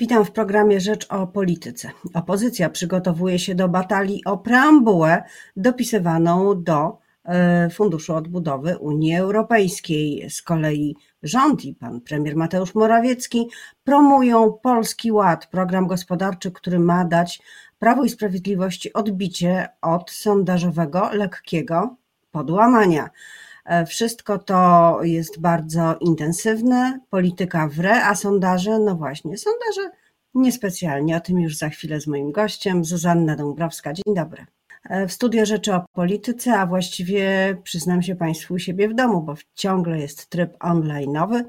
Witam w programie Rzecz o Polityce. Opozycja przygotowuje się do batalii o preambułę dopisywaną do e, Funduszu Odbudowy Unii Europejskiej. Z kolei rząd i pan premier Mateusz Morawiecki promują Polski Ład, program gospodarczy, który ma dać Prawo i Sprawiedliwości odbicie od sondażowego lekkiego podłamania. E, wszystko to jest bardzo intensywne, polityka w re, a sondaże, no właśnie, sondaże niespecjalnie. O tym już za chwilę z moim gościem, Zuzanna Dąbrowska. Dzień dobry. E, w studio Rzeczy o Polityce, a właściwie przyznam się Państwu u siebie w domu, bo ciągle jest tryb online'owy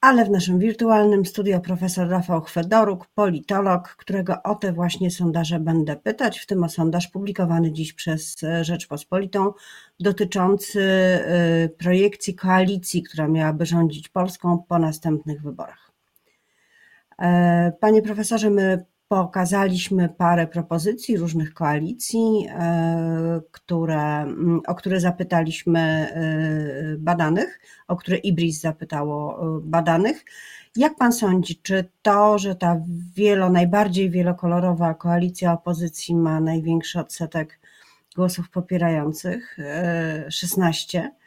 ale w naszym wirtualnym studio profesor Rafał Chwedoruk, politolog, którego o te właśnie sondaże będę pytać, w tym o sondaż publikowany dziś przez Rzeczpospolitą dotyczący y, projekcji koalicji, która miałaby rządzić Polską po następnych wyborach. E, panie profesorze, my Pokazaliśmy parę propozycji różnych koalicji, e, które, o które zapytaliśmy e, badanych, o które IBRIS zapytało e, badanych. Jak pan sądzi, czy to, że ta wielo, najbardziej wielokolorowa koalicja opozycji ma największy odsetek głosów popierających, 16, procent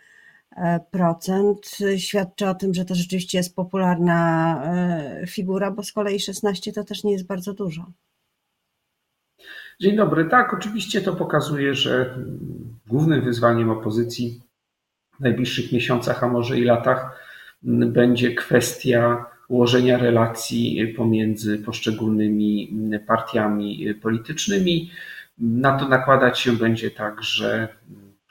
świadczy o tym, że to rzeczywiście jest popularna e, figura, bo z kolei 16 to też nie jest bardzo dużo. Dzień dobry. Tak, oczywiście to pokazuje, że głównym wyzwaniem opozycji w najbliższych miesiącach, a może i latach, będzie kwestia ułożenia relacji pomiędzy poszczególnymi partiami politycznymi. Na to nakładać się będzie także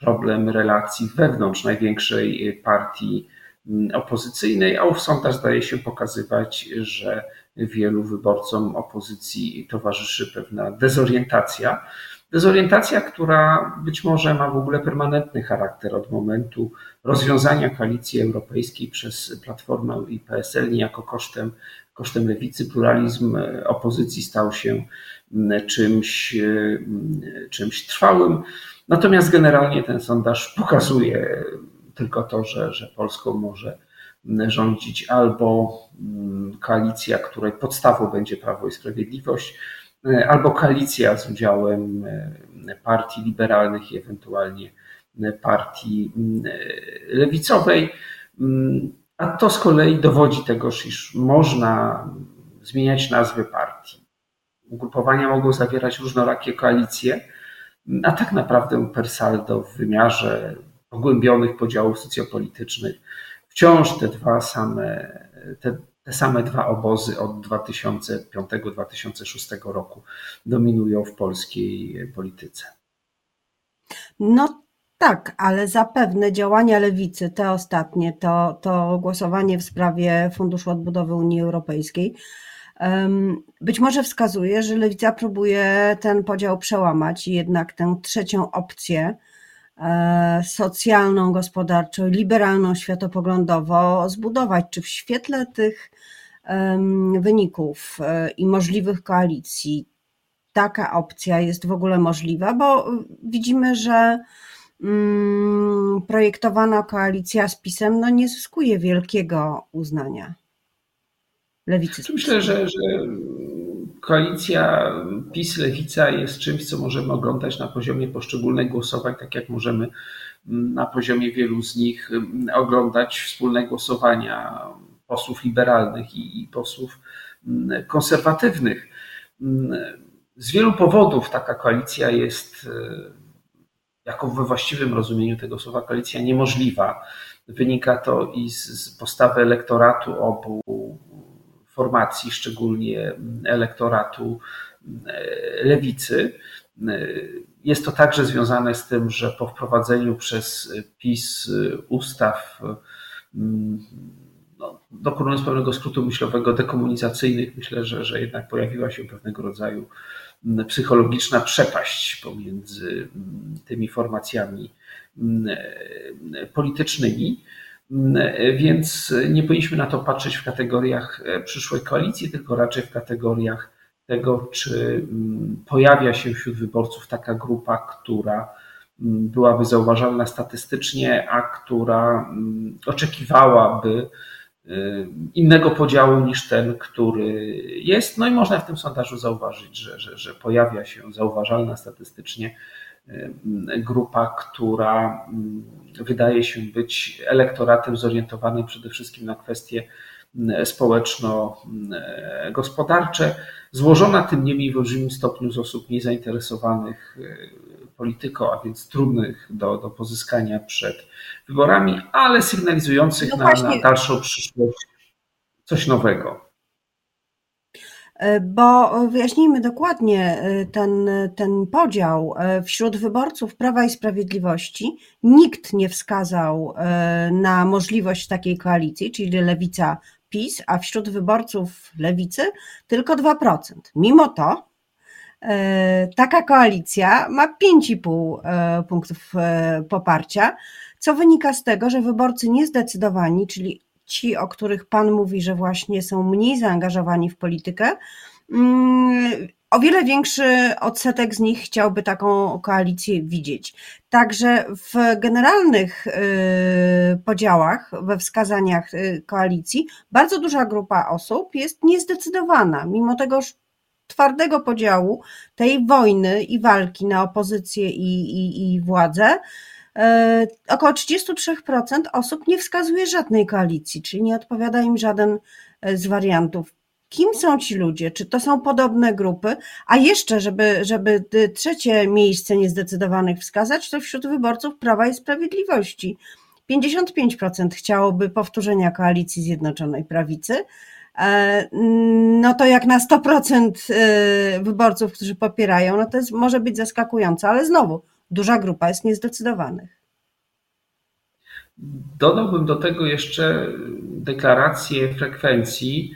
problem relacji wewnątrz największej partii mm, opozycyjnej, a ów sondaż zdaje się pokazywać, że wielu wyborcom opozycji towarzyszy pewna dezorientacja. Dezorientacja, która być może ma w ogóle permanentny charakter od momentu rozwiązania koalicji europejskiej przez Platformę i PSL, niejako kosztem, kosztem lewicy. Pluralizm opozycji stał się czymś, mm, czymś trwałym. Natomiast generalnie ten sondaż pokazuje tylko to, że, że Polską może rządzić albo koalicja, której podstawą będzie Prawo i Sprawiedliwość, albo koalicja z udziałem e, partii liberalnych i ewentualnie partii lewicowej. A to z kolei dowodzi tego, iż można zmieniać nazwy partii. Ugrupowania mogą zawierać różnorakie koalicje, a tak naprawdę per saldo w wymiarze pogłębionych podziałów socjopolitycznych wciąż te dwa same, te, te same dwa obozy od 2005-2006 roku dominują w polskiej polityce. No tak, ale zapewne działania lewicy, te ostatnie, to, to głosowanie w sprawie Funduszu Odbudowy Unii Europejskiej, być może wskazuje, że lewica próbuje ten podział przełamać i jednak tę trzecią opcję e, socjalną, gospodarczą, liberalną, światopoglądowo zbudować. Czy w świetle tych wyników e, i możliwych koalicji taka opcja jest w ogóle możliwa? Bo widzimy, że projektowana koalicja z PiSem no nie zyskuje wielkiego uznania lewicy. Myślę, że, że koalicja PiS-Lewica jest czymś, co możemy oglądać na poziomie poszczególnych głosowań, tak jak możemy na poziomie wielu z nich oglądać wspólne głosowania posłów liberalnych i, posłów konserwatywnych. Z wielu powodów taka koalicja jest, jako we właściwym rozumieniu tego słowa, koalicja niemożliwa. Wynika to i z postawy elektoratu obu formacji, szczególnie elektoratu e, lewicy. E, jest to także związane z tym, że po wprowadzeniu przez PiS ustaw, mm, no, dokonując pewnego skrótu myślowego, dekomunizacyjnych, myślę, że, że jednak pojawiła się pewnego rodzaju psychologiczna przepaść pomiędzy mm, tymi formacjami politycznymi. Więc nie powinniśmy na to patrzeć w kategoriach e, przyszłej koalicji, tylko raczej w kategoriach tego, czy mm, pojawia się wśród wyborców taka grupa, która mm, byłaby zauważalna statystycznie, a która mm, oczekiwałaby innego podziału niż ten, który jest. No i można w tym sondażu zauważyć, że, że, że pojawia się zauważalna statystycznie grupa, która wydaje się być elektoratem zorientowanym przede wszystkim na kwestie społeczno-gospodarcze, złożona tym niemniej w olbrzymim stopniu z osób niezainteresowanych polityką, a więc trudnych do, do pozyskania przed wyborami, ale sygnalizujących no na, na dalszą przyszłość coś nowego. E, bo wyjaśnijmy dokładnie e, ten, ten podział. E, wśród wyborców Prawa i Sprawiedliwości nikt nie wskazał na możliwość takiej koalicji, czyli lewica PiS, a wśród wyborców lewicy tylko 2%. Mimo to taka koalicja ma 5,5 punktów poparcia, co wynika z tego, że wyborcy niezdecydowani, czyli ci, o których Pan mówi, że właśnie są mniej zaangażowani w politykę, mm, o wiele większy odsetek z nich chciałby taką koalicję widzieć. Także w generalnych podziałach, we wskazaniach koalicji, bardzo duża grupa osób jest niezdecydowana, mimo tego twardego podziału tej wojny i walki na opozycję i, i, i władzę. E, około 33% osób nie wskazuje żadnej koalicji, czyli nie odpowiada im żaden e, z wariantów. Kim są ci ludzie? Czy to są podobne grupy? A jeszcze, żeby, żeby trzecie miejsce niezdecydowanych wskazać, to wśród wyborców Prawa i Sprawiedliwości. 55% chciałoby powtórzenia koalicji Zjednoczonej Prawicy. E, no to jak na 100% wyborców, którzy popierają, no to jest, może być zaskakujące, ale znowu duża grupa jest niezdecydowanych. Dodałbym do tego jeszcze deklaracje frekwencji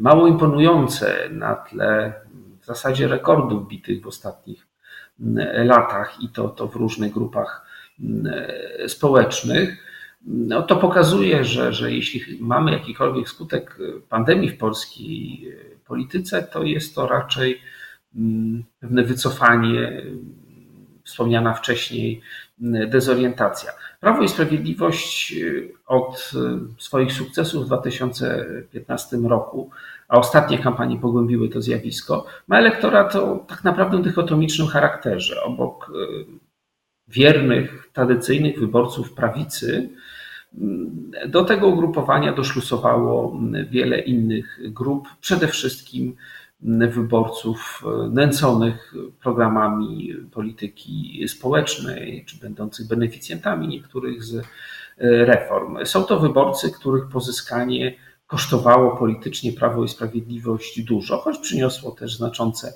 mało imponujące na tle w zasadzie rekordów bitych w ostatnich latach i to, to w różnych grupach społecznych. No, to pokazuje, że, że jeśli mamy jakikolwiek skutek pandemii w polskiej polityce, to jest to raczej pewne wycofanie wspomniana wcześniej dezorientacja. Prawo i Sprawiedliwość y, od y, swoich sukcesów w 2015 roku, a ostatnie kampanie pogłębiły to zjawisko, ma elektorat o tak naprawdę dychotomicznym charakterze. Obok wiernych, tradycyjnych wyborców prawicy, do tego ugrupowania doszlusowało wiele innych grup, przede wszystkim wyborców nęconych programami polityki społecznej, czy będących beneficjentami niektórych z e, reform. Są to wyborcy, których pozyskanie kosztowało politycznie Prawo i Sprawiedliwość dużo, choć przyniosło też znaczące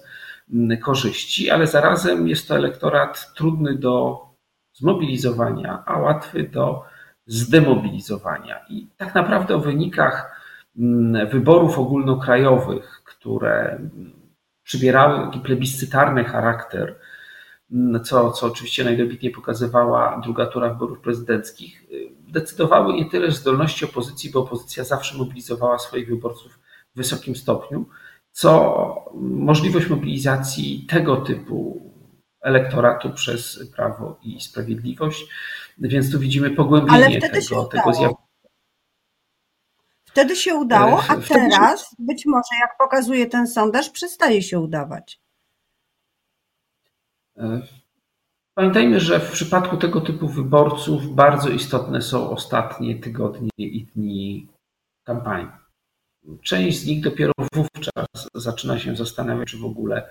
korzyści, ale zarazem jest to elektorat trudny do zmobilizowania, a łatwy do zdemobilizowania. I tak naprawdę o wynikach wyborów ogólnokrajowych, które przybierały taki plebiscytarny charakter, co, co oczywiście najdobitniej pokazywała druga tura wyborów prezydenckich, decydowały nie tyle zdolności opozycji, bo opozycja zawsze mobilizowała swoich wyborców w wysokim stopniu, co możliwość mobilizacji tego typu elektoratu przez Prawo i Sprawiedliwość. Więc tu widzimy pogłębienie tego, tego zjawiska. Wtedy się udało, a teraz być może, jak pokazuje ten sondaż, przestaje się udawać. E, pamiętajmy, że w przypadku tego typu wyborców bardzo istotne są ostatnie tygodnie i dni kampanii. Część z nich dopiero wówczas zaczyna się zastanawiać, czy w ogóle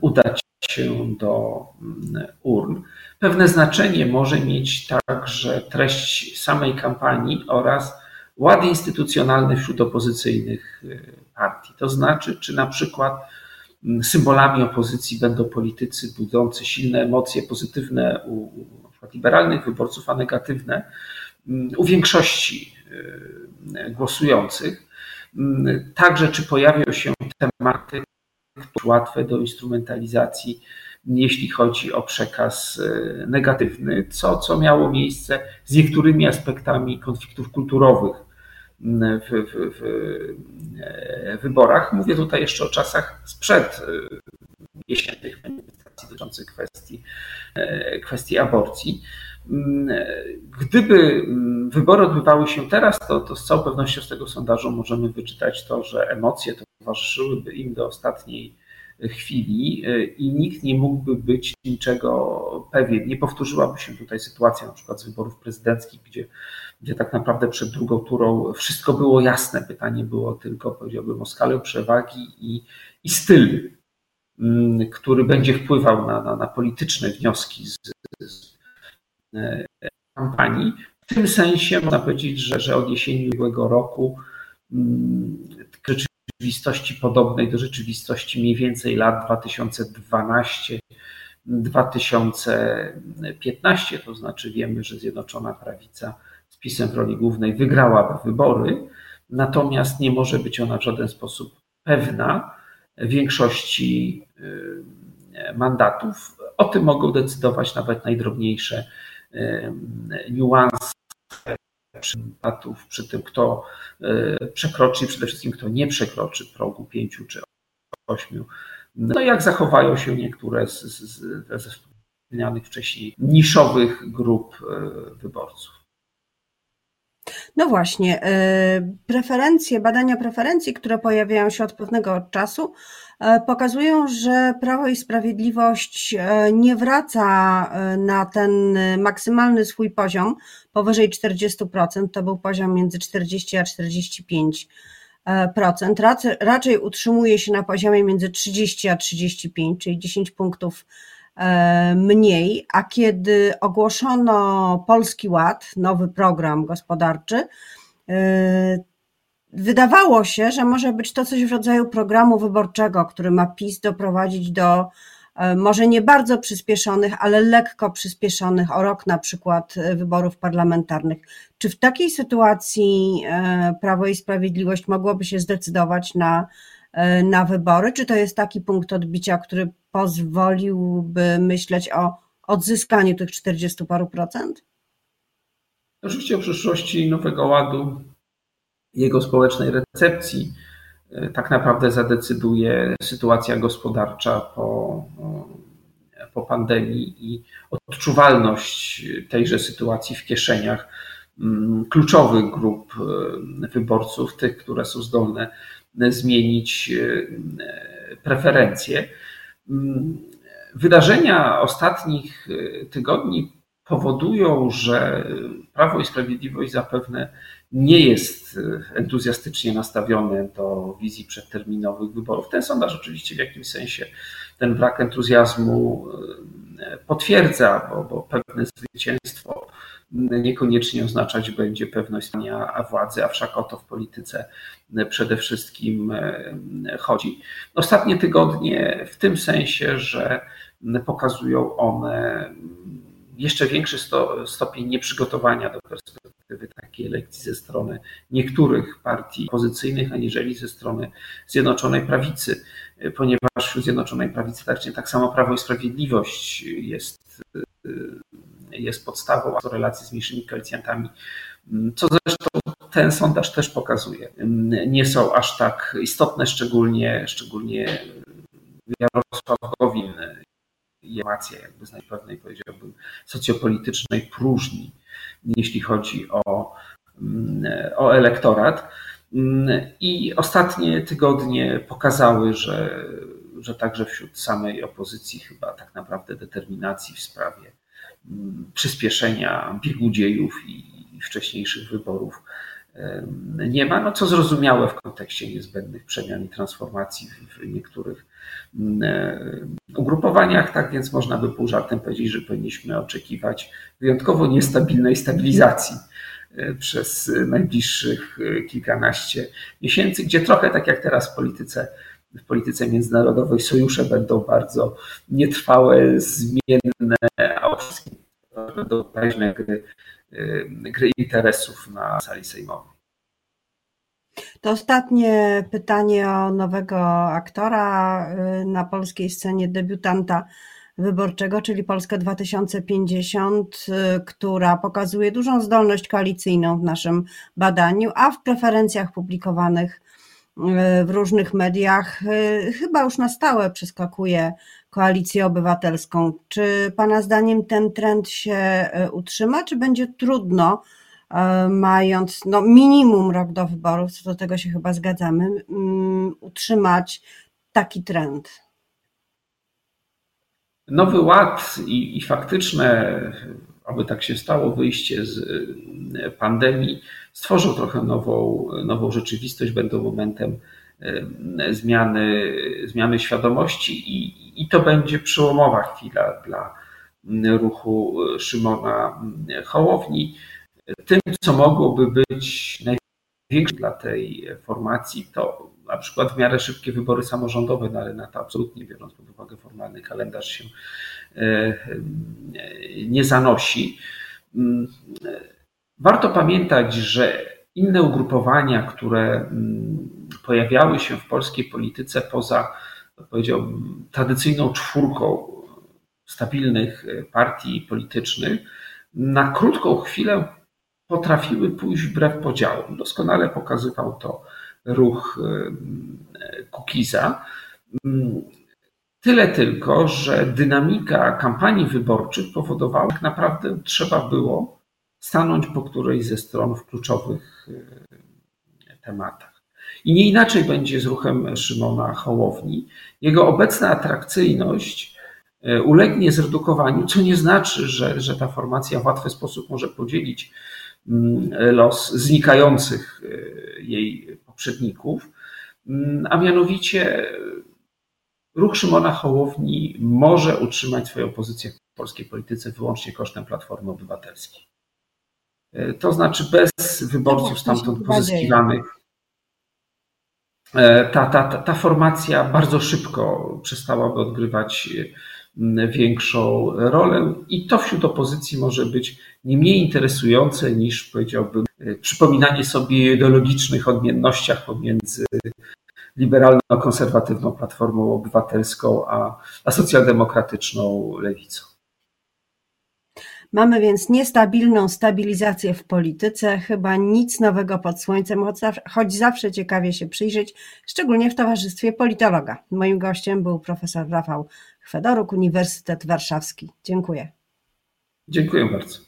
udać się do mm, urn. Pewne znaczenie może mieć także treść samej kampanii oraz ład instytucjonalny wśród opozycyjnych y, partii. To znaczy, czy na przykład mm, symbolami opozycji będą politycy budzący silne emocje pozytywne u liberalnych wyborców, a negatywne mm, u większości y, głosujących. Także, czy pojawią się tematy łatwe do instrumentalizacji, jeśli chodzi o przekaz y, negatywny, co, co miało miejsce z niektórymi aspektami konfliktów kulturowych w, w, w e, wyborach. Mówię tutaj jeszcze o czasach sprzed e, jesiennych manifestacji dotyczących kwestii, e, kwestii aborcji. Mm, gdyby mm, wybory odbywały się teraz, to, to z całą pewnością z tego sondażu możemy wyczytać to, że emocje towarzyszyłyby im do ostatniej chwili y, i nikt nie mógłby być niczego pewien. Nie powtórzyłaby się tutaj sytuacja na przykład z wyborów prezydenckich, gdzie, gdzie tak naprawdę przed drugą turą wszystko było jasne. Pytanie było tylko, powiedziałbym, o skalę przewagi i, i styl, mm, który będzie wpływał na, na, na polityczne wnioski z, e, kampanii. W tym sensie można powiedzieć, że, że od jesieni ubiegłego roku mm, rzeczywistości podobnej do rzeczywistości mniej więcej lat 2012-2015, to znaczy wiemy, że Zjednoczona Prawica z PiSem w roli głównej wygrałaby wybory, natomiast nie może być ona w żaden sposób pewna większości y, mandatów. O tym mogą decydować nawet najdrobniejsze niuanse przypadków przy tym, kto e, przekroczy przede wszystkim kto nie przekroczy progu pięciu czy ośmiu. No jak zachowają się niektóre z, z, ze wspomnianych wcześniej niszowych grup e, wyborców. No właśnie, e, preferencje, badania preferencji, które pojawiają się od pewnego czasu, pokazują, że Prawo i Sprawiedliwość e, nie wraca e, na ten maksymalny swój poziom powyżej 40%, to był poziom między 40 a 45%. Raczej utrzymuje się na poziomie między 30 a 35, czyli 10 punktów mniej, a kiedy ogłoszono Polski Ład, nowy program gospodarczy, wydawało się, że może być to coś w rodzaju programu wyborczego, który ma PiS doprowadzić do e, może nie bardzo przyspieszonych, ale lekko przyspieszonych o rok na przykład e, wyborów parlamentarnych. Czy w takiej sytuacji e, Prawo i Sprawiedliwość mogłoby się zdecydować na, na wybory? Czy to jest taki punkt odbicia, który pozwoliłby myśleć o odzyskaniu tych 40 paru procent? Oczywiście o przyszłości Nowego Ładu jego społecznej recepcji e, tak naprawdę zadecyduje sytuacja gospodarcza po, e, po pandemii i odczuwalność tejże sytuacji w kieszeniach mm, kluczowych grup e, wyborców, tych, które są zdolne zmienić preferencje. Mm, wydarzenia ostatnich tygodni powodują, że Prawo i Sprawiedliwość zapewne nie jest e, entuzjastycznie nastawiony do wizji przedterminowych wyborów. Ten sondaż oczywiście w jakimś sensie ten brak entuzjazmu e, potwierdza, bo, bo pewne zwycięstwo niekoniecznie oznaczać będzie pewność stania władzy, a wszak o to w polityce przede wszystkim e, chodzi. Ostatnie tygodnie w tym sensie, że pokazują one jeszcze większy sto, stopień nieprzygotowania do perspektywy takiej elekcji ze strony niektórych partii opozycyjnych, aniżeli ze strony Zjednoczonej Prawicy, ponieważ wśród Zjednoczonej Prawicy tak, tak samo Prawo i Sprawiedliwość jest, jest podstawą relacji z mniejszymi koalicjantami, co zresztą ten sondaż też pokazuje. Nie są aż tak istotne, szczególnie, szczególnie Jarosław Gowin informacja jakby z pewnej, powiedziałbym, socjopolitycznej próżni, jeśli chodzi o, mm, o elektorat. Mm, I ostatnie tygodnie pokazały, że, że także wśród samej opozycji chyba tak naprawdę determinacji w sprawie mm, przyspieszenia biegu dziejów i wcześniejszych wyborów nie ma, no co zrozumiałe w kontekście niezbędnych przemian i transformacji w niektórych ugrupowaniach, tak więc można by pół żartem powiedzieć, że powinniśmy oczekiwać wyjątkowo niestabilnej stabilizacji e, przez najbliższych e, kilkanaście miesięcy, gdzie trochę tak jak teraz w polityce, w polityce międzynarodowej sojusze będą bardzo nietrwałe, zmienne, a wszystkim będą groźne gry gry interesów na sali sejmowej. To ostatnie pytanie o nowego aktora y, na polskiej scenie, debiutanta wyborczego, czyli Polska 2050, y, która pokazuje dużą zdolność koalicyjną w naszym badaniu, a w preferencjach publikowanych w różnych mediach chyba już na stałe przeskakuje koalicję obywatelską. Czy Pana zdaniem ten trend się utrzyma, czy będzie trudno, mając no, minimum rok do wyborów, co do tego się chyba zgadzamy, mm, utrzymać taki trend? Nowy Ład i, i faktyczne, aby tak się stało, wyjście z e, pandemii stworzył trochę nową, nową rzeczywistość, będą momentem e, zmiany, zmiany świadomości i, i to będzie przełomowa chwila dla ruchu Szymona Hołowni. Tym, co mogłoby być największe dla tej formacji, to na przykład w miarę szybkie wybory samorządowe, no na to absolutnie biorąc pod uwagę formalny kalendarz się e, nie zanosi. Mm, warto pamiętać, że inne ugrupowania, które mm, pojawiały się w polskiej polityce poza, powiedziałbym, tradycyjną czwórką stabilnych partii politycznych, na krótką chwilę potrafiły pójść wbrew podziałom. Doskonale pokazywał to ruch Kukiza. Tyle tylko, że dynamika kampanii wyborczych powodowała, że tak naprawdę trzeba było stanąć po którejś ze stron w kluczowych tematach. I nie inaczej będzie z ruchem Szymona Hołowni. Jego obecna atrakcyjność e, ulegnie zredukowaniu, co nie znaczy, że, że ta formacja w łatwy sposób może podzielić los znikających e, jej poprzedników, mm, a mianowicie ruch Szymona Hołowni może utrzymać swoją pozycję w polskiej polityce wyłącznie kosztem Platformy Obywatelskiej. E, to znaczy bez wyborców stamtąd pozyskiwanych. E, ta, ta, ta formacja bardzo szybko przestałaby odgrywać mm, większą rolę i to wśród opozycji może być nie mniej interesujące niż powiedziałbym przypominanie sobie ideologicznych odmiennościach pomiędzy liberalno-konserwatywną Platformą Obywatelską a, a socjaldemokratyczną lewicą. Mamy więc niestabilną stabilizację w polityce, chyba nic nowego pod słońcem, choć zawsze ciekawie się przyjrzeć, szczególnie w towarzystwie politologa. Moim gościem był profesor Rafał Chwedoruk, Uniwersytet Warszawski. Dziękuję. Dziękuję bardzo.